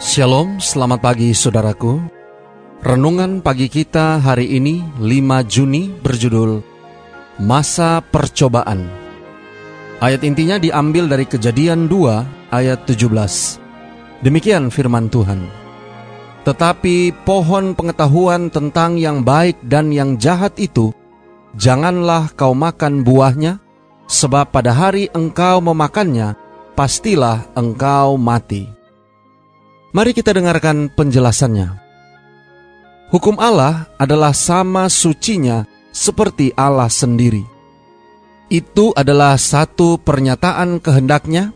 Shalom, selamat pagi saudaraku. Renungan pagi kita hari ini 5 Juni berjudul Masa Percobaan. Ayat intinya diambil dari Kejadian 2 ayat 17. Demikian firman Tuhan. Tetapi pohon pengetahuan tentang yang baik dan yang jahat itu janganlah kau makan buahnya sebab pada hari engkau memakannya pastilah engkau mati. Mari kita dengarkan penjelasannya. Hukum Allah adalah sama sucinya seperti Allah sendiri. Itu adalah satu pernyataan kehendaknya,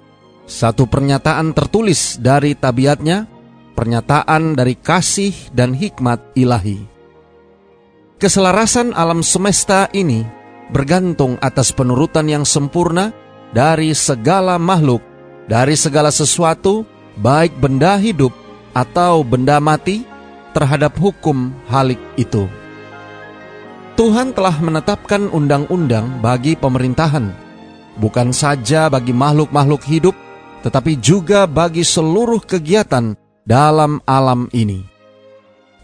satu pernyataan tertulis dari tabiatnya, pernyataan dari kasih dan hikmat ilahi. Keselarasan alam semesta ini bergantung atas penurutan yang sempurna dari segala makhluk, dari segala sesuatu, baik benda hidup atau benda mati, terhadap hukum halik itu. Tuhan telah menetapkan undang-undang bagi pemerintahan, bukan saja bagi makhluk-makhluk hidup, tetapi juga bagi seluruh kegiatan dalam alam ini.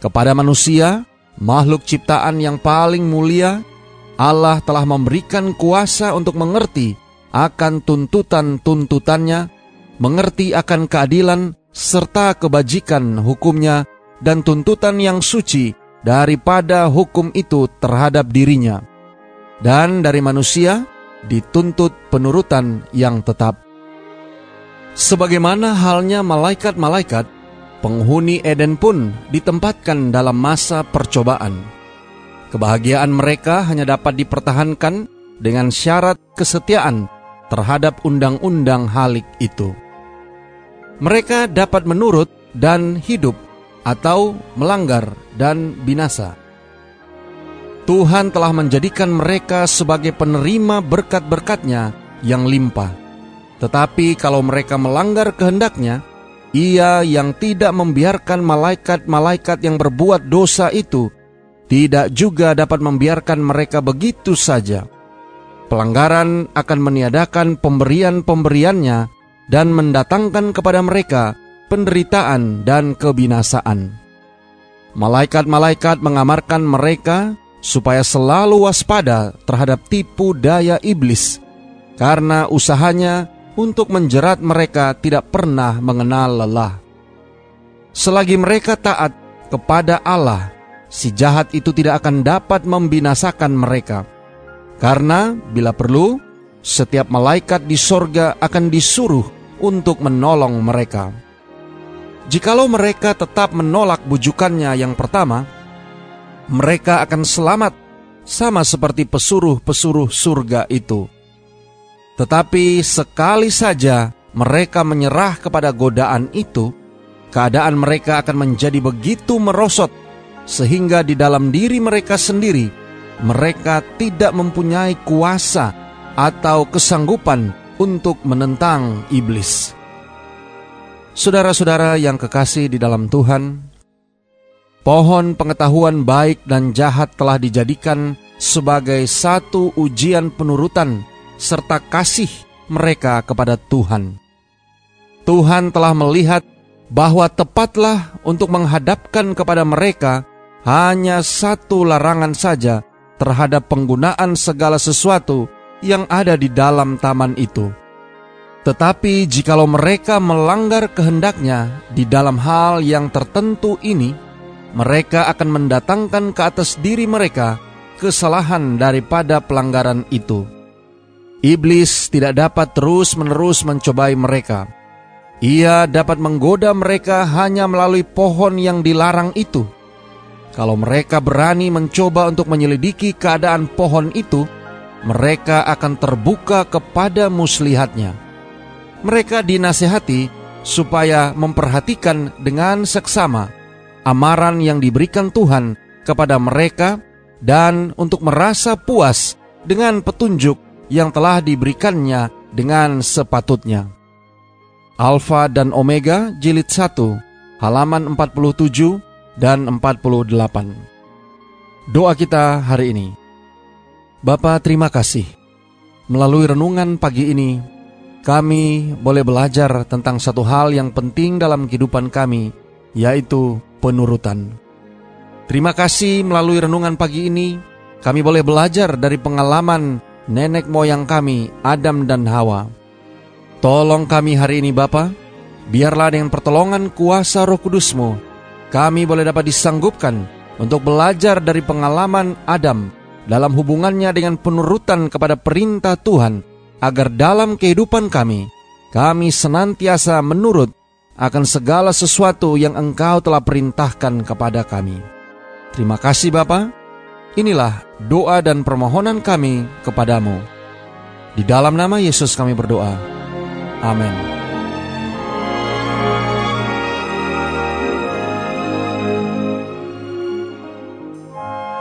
Kepada manusia, makhluk ciptaan yang paling mulia, Allah telah memberikan kuasa untuk mengerti akan tuntutan-tuntutannya mengerti akan keadilan serta kebajikan hukumnya dan tuntutan yang suci daripada hukum itu terhadap dirinya. Dan dari manusia dituntut penurutan yang tetap. Sebagaimana halnya malaikat-malaikat, penghuni Eden pun ditempatkan dalam masa percobaan. Kebahagiaan mereka hanya dapat dipertahankan dengan syarat kesetiaan terhadap undang-undang halik itu mereka dapat menurut dan hidup atau melanggar dan binasa. Tuhan telah menjadikan mereka sebagai penerima berkat-berkatnya yang limpah. Tetapi kalau mereka melanggar kehendaknya, ia yang tidak membiarkan malaikat-malaikat yang berbuat dosa itu tidak juga dapat membiarkan mereka begitu saja. Pelanggaran akan meniadakan pemberian-pemberiannya dan mendatangkan kepada mereka penderitaan dan kebinasaan. Malaikat-malaikat mengamarkan mereka supaya selalu waspada terhadap tipu daya iblis, karena usahanya untuk menjerat mereka tidak pernah mengenal lelah. Selagi mereka taat kepada Allah, si jahat itu tidak akan dapat membinasakan mereka. Karena bila perlu, setiap malaikat di sorga akan disuruh untuk menolong mereka. Jikalau mereka tetap menolak bujukannya yang pertama, mereka akan selamat sama seperti pesuruh-pesuruh surga itu. Tetapi sekali saja mereka menyerah kepada godaan itu, keadaan mereka akan menjadi begitu merosot sehingga di dalam diri mereka sendiri mereka tidak mempunyai kuasa atau kesanggupan untuk menentang iblis. Saudara-saudara yang kekasih di dalam Tuhan, pohon pengetahuan baik dan jahat telah dijadikan sebagai satu ujian penurutan serta kasih mereka kepada Tuhan. Tuhan telah melihat bahwa tepatlah untuk menghadapkan kepada mereka hanya satu larangan saja terhadap penggunaan segala sesuatu yang ada di dalam taman itu. Tetapi jikalau mereka melanggar kehendaknya di dalam hal yang tertentu ini, mereka akan mendatangkan ke atas diri mereka kesalahan daripada pelanggaran itu. Iblis tidak dapat terus-menerus mencobai mereka. Ia dapat menggoda mereka hanya melalui pohon yang dilarang itu. Kalau mereka berani mencoba untuk menyelidiki keadaan pohon itu, mereka akan terbuka kepada muslihatnya. Mereka dinasehati supaya memperhatikan dengan seksama amaran yang diberikan Tuhan kepada mereka dan untuk merasa puas dengan petunjuk yang telah diberikannya dengan sepatutnya. Alfa dan Omega jilid 1 halaman 47 dan 48. Doa kita hari ini. Bapa terima kasih. Melalui renungan pagi ini, kami boleh belajar tentang satu hal yang penting dalam kehidupan kami, yaitu penurutan. Terima kasih melalui renungan pagi ini, kami boleh belajar dari pengalaman nenek moyang kami, Adam dan Hawa. Tolong kami hari ini Bapa, biarlah dengan pertolongan kuasa roh kudusmu, kami boleh dapat disanggupkan untuk belajar dari pengalaman Adam dalam hubungannya dengan penurutan kepada perintah Tuhan, agar dalam kehidupan kami, kami senantiasa menurut akan segala sesuatu yang Engkau telah perintahkan kepada kami. Terima kasih Bapa. Inilah doa dan permohonan kami kepadamu. Di dalam nama Yesus kami berdoa. Amin.